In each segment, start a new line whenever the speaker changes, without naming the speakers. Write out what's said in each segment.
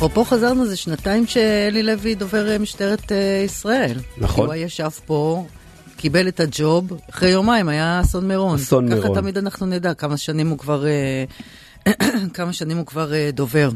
אפרופו חזרנו, זה שנתיים שאלי לוי דובר משטרת ישראל.
נכון.
הוא ישב פה, קיבל את הג'וב, אחרי יומיים היה אסון מירון.
אסון מירון.
ככה תמיד אנחנו נדע כמה שנים הוא כבר, כמה שנים הוא כבר דובר.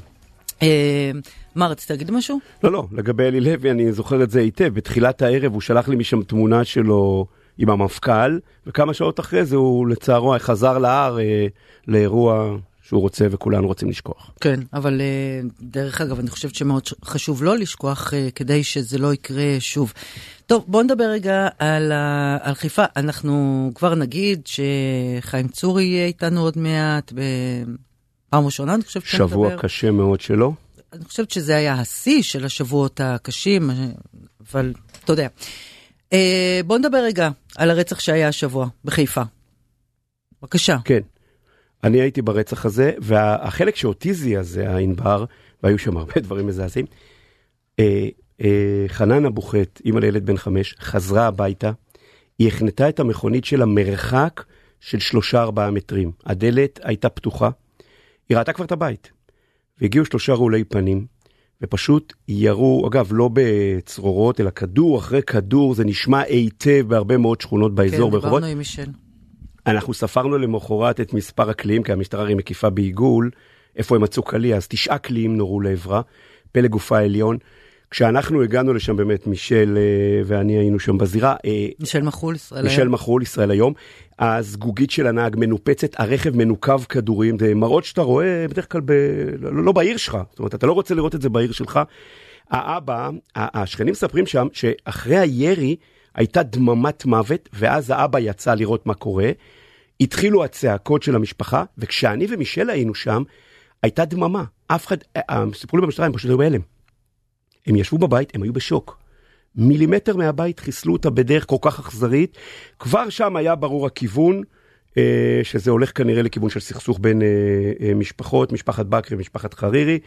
מה, רצית להגיד משהו?
לא, לא, לגבי אלי לוי, אני זוכר את זה היטב. בתחילת הערב הוא שלח לי משם תמונה שלו עם המפכ"ל, וכמה שעות אחרי זה הוא לצערו חזר להר אה, לאירוע שהוא רוצה וכולנו רוצים לשכוח.
כן, אבל אה, דרך אגב, אני חושבת שמאוד חשוב לא לשכוח אה, כדי שזה לא יקרה שוב. טוב, בואו נדבר רגע על, ה... על חיפה. אנחנו כבר נגיד שחיים צורי יהיה איתנו עוד מעט, בפעם ראשונה, אני חושבת
שאני מדבר. שבוע קשה מאוד שלו.
אני חושבת שזה היה השיא של השבועות הקשים, אבל אתה יודע. אה, בוא נדבר רגע על הרצח שהיה השבוע בחיפה. בבקשה.
כן. אני הייתי ברצח הזה, והחלק שאותי זעזע, הענבר, והיו שם הרבה דברים מזעזעים, אה, אה, חנן אבו חט, אימא לילד בן חמש, חזרה הביתה, היא החנתה את המכונית שלה מרחק של שלושה ארבעה מטרים. הדלת הייתה פתוחה, היא ראתה כבר את הבית. והגיעו שלושה רעולי פנים, ופשוט ירו, אגב, לא בצרורות, אלא כדור אחרי כדור, זה נשמע היטב בהרבה מאוד שכונות באזור.
כן, דיברנו עם מישל.
אנחנו ספרנו למחרת את מספר הקליעים, כי המשטרה הרי מקיפה בעיגול, איפה הם מצאו קליע, אז תשעה קליעים נורו לעברה, פלג גופה עליון. כשאנחנו הגענו לשם באמת, מישל אה, ואני היינו שם בזירה.
אה, מישל מחול, ישראל
היום. מישל מחול, ישראל היום. הזגוגית של הנהג מנופצת, הרכב מנוקב כדורים, זה מראות שאתה רואה בדרך כלל ב... לא, לא בעיר שלך, זאת אומרת, אתה לא רוצה לראות את זה בעיר שלך. האבא, השכנים מספרים שם שאחרי הירי הייתה דממת מוות, ואז האבא יצא לראות מה קורה. התחילו הצעקות של המשפחה, וכשאני ומישל היינו שם, הייתה דממה. אף אחד, אה, סיפרו לי במשטרה, הם פשוט היו בהלם. הם ישבו בבית, הם היו בשוק. מילימטר מהבית חיסלו אותה בדרך כל כך אכזרית. כבר שם היה ברור הכיוון, אה, שזה הולך כנראה לכיוון של סכסוך בין אה, אה, משפחות, משפחת בכרי ומשפחת חרירי.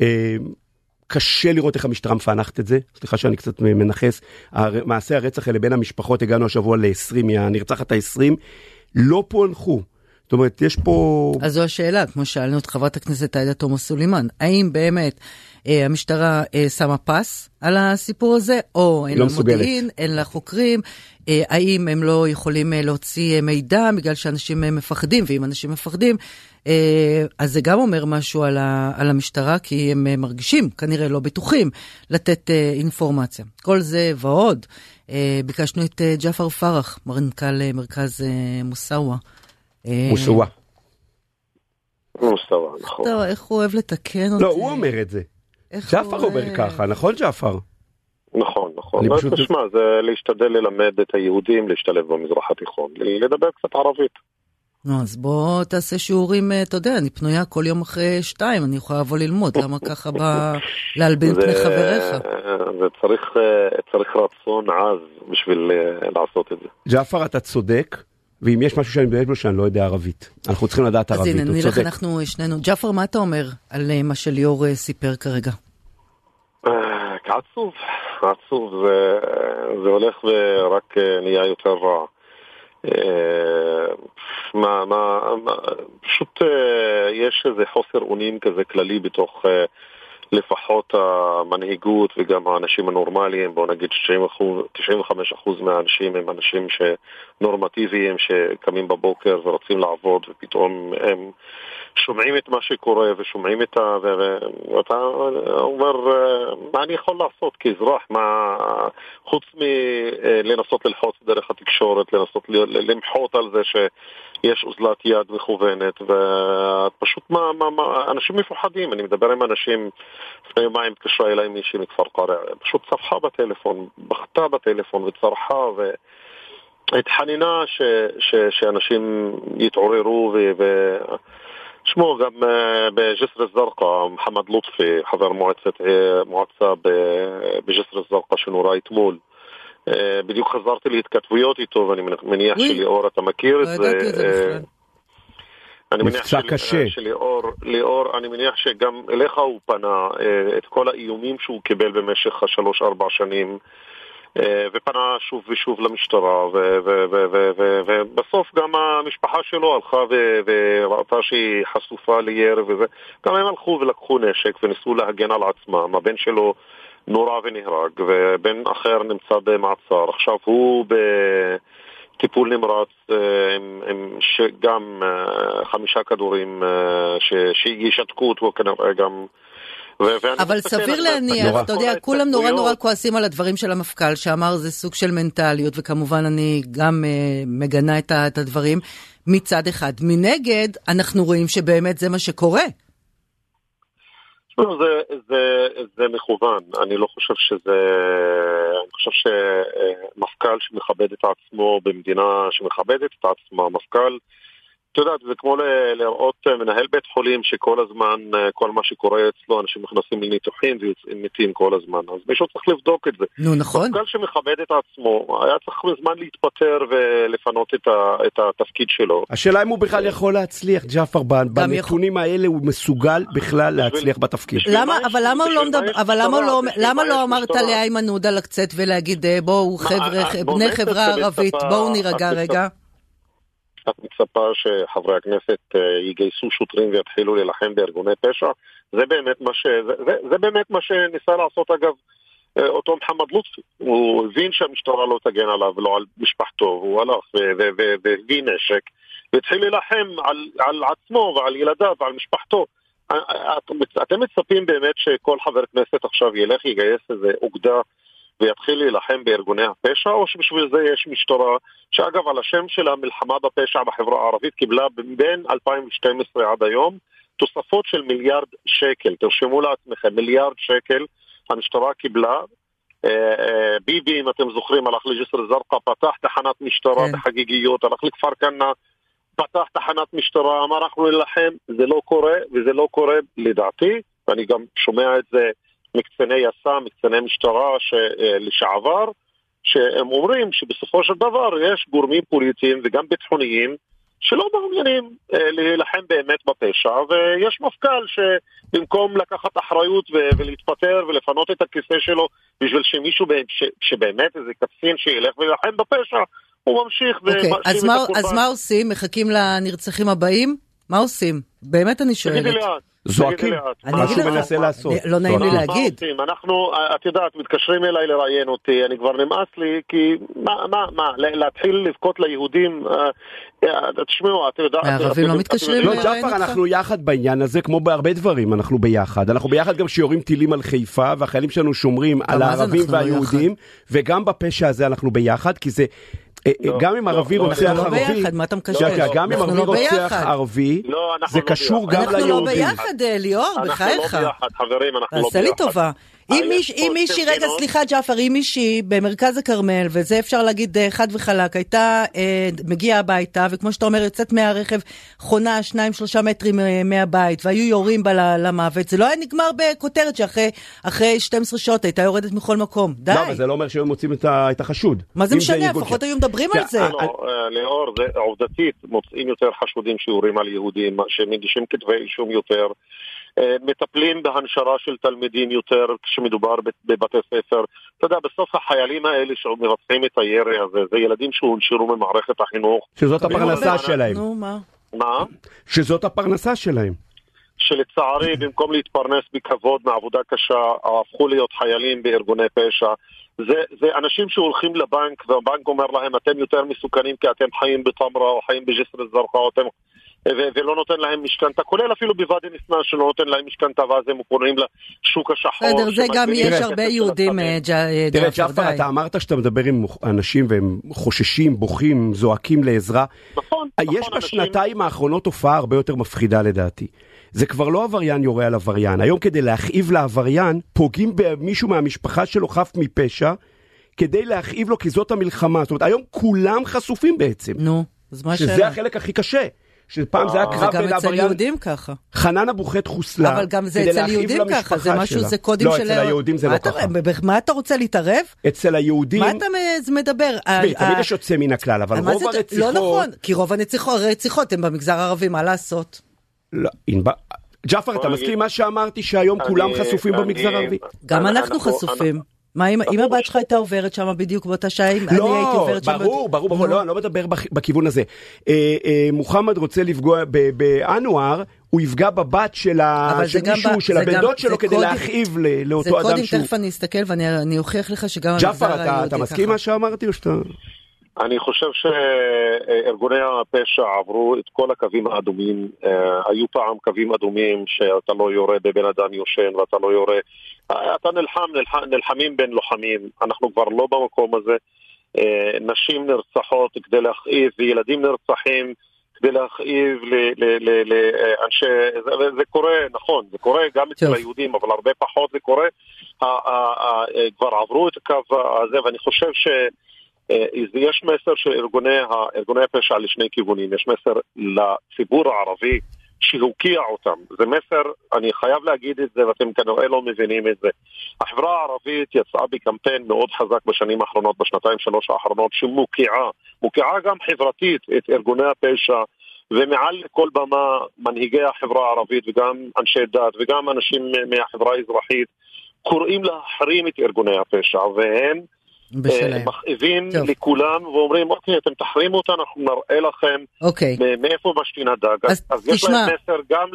אה, קשה לראות איך המשטרה מפענחת את זה, סליחה שאני קצת מנכס. מעשי הרצח האלה בין המשפחות, הגענו השבוע ל-20, מהנרצחת ה-20, לא פוענחו. זאת אומרת, יש פה...
אז זו השאלה, כמו שאלנו את חברת הכנסת עאידה תומא סולימאן, האם באמת אה, המשטרה אה, שמה פס על הסיפור הזה, או אין
לא
לה מודיעין, אין לה חוקרים, אה, האם הם לא יכולים אה, להוציא אה, מידע בגלל שאנשים אה, מפחדים, ואם אנשים מפחדים, אה, אז זה גם אומר משהו על, ה, על המשטרה, כי הם אה, מרגישים, כנראה לא בטוחים, לתת אה, אינפורמציה. כל זה ועוד, אה, ביקשנו את אה, ג'עפר פרח, מנכ"ל אה, מרכז אה, מוסאווה.
מוסאווה.
מוסאווה, נכון.
טוב, איך הוא אוהב לתקן אותי.
לא, הוא אומר את זה. ג'עפר אומר ככה, נכון ג'עפר?
נכון, נכון. לא, פשוט... תשמע, זה להשתדל ללמד את היהודים להשתלב במזרח התיכון, לדבר קצת ערבית.
נו, אז בוא תעשה שיעורים, אתה יודע, אני פנויה כל יום אחרי שתיים, אני יכולה לבוא ללמוד, למה ככה בא להלבין פני חבריך?
זה צריך, צריך רצון עז בשביל לעשות את זה.
ג'עפר, אתה צודק. ואם יש משהו שאני מדבר בו שאני לא יודע ערבית. אנחנו צריכים לדעת ערבית,
הוא צודק. אז הנה, נלך אנחנו שנינו. ג'אפר, מה אתה אומר על מה שליאור סיפר כרגע?
עצוב, עצוב, זה, זה הולך ורק נהיה יותר רע. מה, מה, מה, פשוט יש איזה חוסר אונים כזה כללי בתוך לפחות המנהיגות וגם האנשים הנורמליים, בואו נגיד 95% מהאנשים הם אנשים שנורמטיביים שקמים בבוקר ורוצים לעבוד ופתאום הם שומעים את מה שקורה ושומעים את ה... ואתה אומר, מה אני יכול לעשות כאזרח? מה... חוץ מלנסות ללחוץ דרך התקשורת, לנסות למחות על זה יש אוזלת יד מכוונת, ופשוט מה, מה, מה, אנשים מפוחדים, אני מדבר עם אנשים, לפני יומיים התקשרה אליי מישהי מכפר קרע, פשוט צרחה בטלפון, בכתה בטלפון וצרחה ו... התחננה ש, ש, שאנשים יתעוררו ו... ו... שמו גם אה, בג'סר א-זרקא, מוחמד לוטפי, חבר מועצת, אה, מועצה בג'סר א-זרקא שנורה אתמול. בדיוק חזרתי להתכתבויות איתו, ואני מניח שליאור, אתה מכיר את זה.
אני מניח
שליאור, ליאור, אני מניח שגם אליך הוא פנה את כל האיומים שהוא קיבל במשך השלוש-ארבע שנים אה, ופנה שוב ושוב למשטרה, ובסוף גם המשפחה שלו הלכה וראתה שהיא חשופה לירי וזה, גם הם הלכו ולקחו נשק וניסו להגן על עצמם, הבן שלו נורה ונהרג, ובן אחר נמצא במעצר, עכשיו הוא בטיפול נמרץ אה, עם, עם גם אה, חמישה כדורים שישתקו אותו כנראה גם
אבל סביר להניח, אתה יודע, כולם נורא נורא כועסים על הדברים של המפכ"ל, שאמר זה סוג של מנטליות, וכמובן אני גם uh, מגנה את, את הדברים. מצד אחד. מנגד, אנחנו רואים שבאמת זה מה שקורה.
זה, זה, זה מכוון, אני לא חושב שזה... אני חושב שמפכ"ל שמכבד את עצמו במדינה שמכבדת את עצמה, מפכ"ל את יודעת, זה כמו לראות אה, מנהל בית חולים שכל הזמן, אה, כל מה שקורה אצלו, אנשים נכנסים לניתוחים ויוצאים מתים כל הזמן. אז מישהו צריך לבדוק את זה.
נו, נכון.
מפכ"ל שמכבד את עצמו, היה צריך מזמן להתפטר ולפנות את, ה, את התפקיד שלו.
השאלה אם הוא בכלל יכול להצליח, ג'עפר, בנתונים יכול... האלה הוא מסוגל בכלל להצליח בתפקיד.
למה, אבל למה הוא לא מדבר, אבל למה לא, למה לא אמרת לאיימן עודה לצאת ולהגיד, אה, בואו, חבר'ה, בני חברה ערבית, בואו נירגע רגע?
את מצפה שחברי הכנסת אה, יגייסו שוטרים ויתחילו להילחם בארגוני פשע? זה באמת מה, ש... זה, זה, באמת מה שניסה לעשות אגב אה, אותו מוחמד לוטפי. הוא הבין שהמשטרה לא תגן עליו ולא על משפחתו, והוא הלך והביא נשק והתחיל להילחם על, על עצמו ועל ילדיו ועל משפחתו. אה, אתם מצפים באמת שכל חבר כנסת עכשיו ילך, יגייס איזה אוגדה ויתחיל להילחם בארגוני הפשע, או שבשביל זה יש משטרה, שאגב, על השם של המלחמה בפשע בחברה הערבית קיבלה בין 2012 עד היום תוספות של מיליארד שקל, תרשמו לעצמכם, מיליארד שקל המשטרה קיבלה. אה, אה, ביבי, אם אתם זוכרים, הלך לג'סר א-זרקא, פתח תחנת משטרה כן. בחגיגיות, הלך לכפר כנא, פתח תחנת משטרה, אמר אנחנו נילחם, זה לא קורה, וזה לא קורה לדעתי, ואני גם שומע את זה מקציני יס"מ, מקציני משטרה ש, אה, לשעבר, שהם אומרים שבסופו של דבר יש גורמים פוליטיים וגם ביטחוניים שלא מעוניינים אה, להילחם באמת בפשע, ויש מפכ"ל שבמקום לקחת אחריות ולהתפטר ולפנות את הכיסא שלו בשביל שמישהו שבאמת איזה קצין שילך וילחם בפשע, הוא ממשיך okay,
אוקיי, ומאשים את הקורבן. אז מה עושים? מחכים לנרצחים הבאים? מה עושים? באמת אני שואלת.
תגידי לאט.
זועקים, מה שהוא מנסה לעשות.
לא נעים לי להגיד.
אנחנו, את יודעת, מתקשרים אליי לראיין אותי, אני כבר נמאס לי, כי מה, מה, מה, להתחיל לבכות ליהודים, אה, אה, תשמעו, את יודעת...
הערבים לא מתקשרים
לראיין אותך? לא, ג'עפר, אנחנו יחד בעניין הזה, כמו בהרבה דברים, אנחנו ביחד. אנחנו ביחד גם שיורים טילים על חיפה, והחיילים שלנו שומרים על הערבים לא והיהודים, וגם בפשע הזה אנחנו ביחד, כי זה... אה, לא, גם אם
לא,
ערבי
לא,
רוצח ערבי,
ביחד, מה אתה מקשר?
גם אם ערבי רוצח ערבי, זה קשור גם ליהודים.
אנחנו לא ביחד, ליאור, בחייך.
אנחנו לא ביחד, חברים, אנחנו לא ביחד.
תעשה לי טובה. אם מישהי, רגע, סליחה ג'אפר, אם מישהי במרכז הכרמל, וזה אפשר להגיד אה, חד וחלק, הייתה אה, מגיעה הביתה, וכמו שאתה אומר, יוצאת מהרכב, חונה שניים שלושה מטרים אה, מהבית, והיו יורים בה למוות, זה לא היה נגמר בכותרת שאחרי 12 שעות הייתה יורדת מכל מקום. די.
לא, אבל זה לא אומר שהיו מוצאים את החשוד.
מה זה משנה? לפחות היו מדברים על זה.
לאור, עובדתית, מוצאים יותר חשודים שיורים על יהודים, שמגישים כתבי אישום יותר. אה, מטפלים בהנשרה של תלמידים יותר כשמדובר בבתי ספר. אתה יודע, בסוף החיילים האלה שמבצעים את הירי הזה, זה ילדים שהונשרו ממערכת החינוך.
שזאת הפרנסה שלהם.
נו, מה?
מה?
שזאת הפרנסה שלהם.
שלצערי, במקום להתפרנס בכבוד מעבודה קשה, הפכו להיות חיילים בארגוני פשע. זה, זה אנשים שהולכים לבנק, והבנק אומר להם, אתם יותר מסוכנים כי אתם חיים בטמרה או חיים בג'סר א-זרקא או אתם ולא נותן להם משכנתה, כולל אפילו בוואדי ניסנא שלא נותן להם משכנתה ואז הם פונים לשוק השחור.
בסדר, זה גם יש הרבה יהודים, אה,
אה, תראה, ג'עפר, אתה אמרת שאתה מדבר עם אנשים והם חוששים, בוכים, זועקים לעזרה.
נכון,
נכון. יש בשנתיים האחרונות תופעה הרבה יותר מפחידה לדעתי. זה כבר לא עבריין יורה על עבריין. היום כדי להכאיב לעבריין, פוגעים במישהו מהמשפחה שלו חף מפשע, כדי להכאיב לו כי זאת המלחמה. זאת אומרת, היום כולם חשופים בעצם.
נו, אז מה
השאלה? שזה החלק הכי קשה. שפעם זה היה קרב בין
עבריין... זה גם אצל יהודים ככה.
חנן אבו חטא חוסלה,
אבל גם זה אצל יהודים ככה, זה משהו, זה קודים
של... לא, אצל היהודים זה לא ככה.
מה אתה רוצה להתערב?
אצל היהודים...
מה אתה מדבר?
תמיד יש יוצא מן הכלל, אבל רוב הרציחות...
לא נכון, כי רוב הרציחות הן במגזר הערבי, מה לעשות?
לא, ג'אפר, אתה מסכים מה שאמרתי שהיום כולם חשופים במגזר הערבי?
גם אנחנו חשופים. מה אם הבת שלך הייתה עוברת שם בדיוק באותה שעה, אם אני
לא,
הייתי עוברת שם?
ברור, ברור, ברור, לא, אני לא מדבר בכיוון הזה. אה, אה, מוחמד רוצה לפגוע באנואר, הוא יפגע בבת של מישהו, של הבן דוד שלו, כדי להכאיב לאותו אדם שהוא...
זה קודם, תכף אני אסתכל ואני אוכיח לך שגם.
ג'אפר, אתה מסכים מה שאמרתי או שאתה...
אני חושב שארגוני הפשע עברו את כל הקווים האדומים. אה, היו פעם קווים אדומים שאתה לא יורה בבן אדם יושן ואתה לא יורה... אה, אתה נלחם, נלחמים בין לוחמים. אנחנו כבר לא במקום הזה. אה, נשים נרצחות כדי להכאיב וילדים נרצחים כדי להכאיב לאנשי... זה, זה קורה, נכון, זה קורה גם אצל היהודים, אבל הרבה פחות זה קורה. כבר עברו את הקו הזה, ואני חושב ש... אה, יש מסר של ארגוני, ארגוני הפשע לשני כיוונים, יש מסר לציבור הערבי שהוקיע אותם, זה מסר, אני חייב להגיד את זה ואתם כנראה לא מבינים את זה. החברה הערבית יצאה בקמפיין מאוד חזק בשנים האחרונות, בשנתיים שלוש האחרונות, שמוקיעה, מוקיעה גם חברתית את ארגוני הפשע ומעל לכל במה מנהיגי החברה הערבית וגם אנשי דת וגם אנשים מהחברה האזרחית קוראים להחרים את ארגוני הפשע והם בשלהם. מכאיבים לכולם ואומרים, אוקיי, אתם תחרימו אותנו, אנחנו נראה לכם
אוקיי.
מאיפה משתין הדג. אז, אז יש להם מסר גם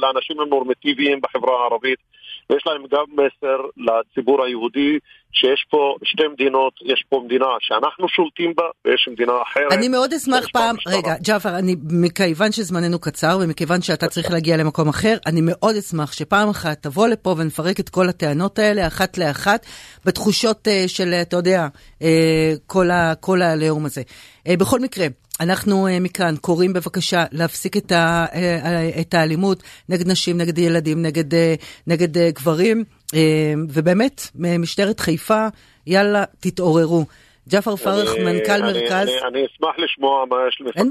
לאנשים הנורמטיביים בחברה הערבית, ויש להם גם מסר לציבור היהודי, שיש פה שתי מדינות, יש פה מדינה שאנחנו שולטים בה, ויש מדינה אחרת.
אני מאוד אשמח פעם, רגע, ג'אפר, אני, מכיוון שזמננו קצר, ומכיוון שאתה צריך להגיע למקום אחר, אני מאוד אשמח שפעם אחת תבוא לפה ונפרק את כל הטענות האלה, אחת לאחת, בתחושות uh, של, אתה יודע, uh, כל, ה, כל העליהום הזה. Uh, בכל מקרה, אנחנו uh, מכאן קוראים בבקשה להפסיק את, ה, uh, את האלימות נגד נשים, נגד ילדים, נגד, נגד גברים, ובאמת, משטרת חיפה, יאללה, תתעוררו. ג'אפר פרח, מנכ"ל מרכז.
אני, אני אשמח לשמוע מה יש למפקד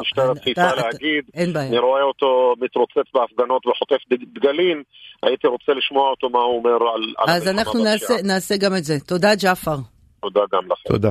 משטרת חיפה להגיד.
אין בעיה.
אני רואה אותו מתרוצץ בהפגנות וחוטף דגלים, הייתי רוצה לשמוע אותו מה הוא אומר על...
אז אנחנו נעשה, נעשה גם את זה. תודה, ג'אפר.
תודה גם לכם.
תודה.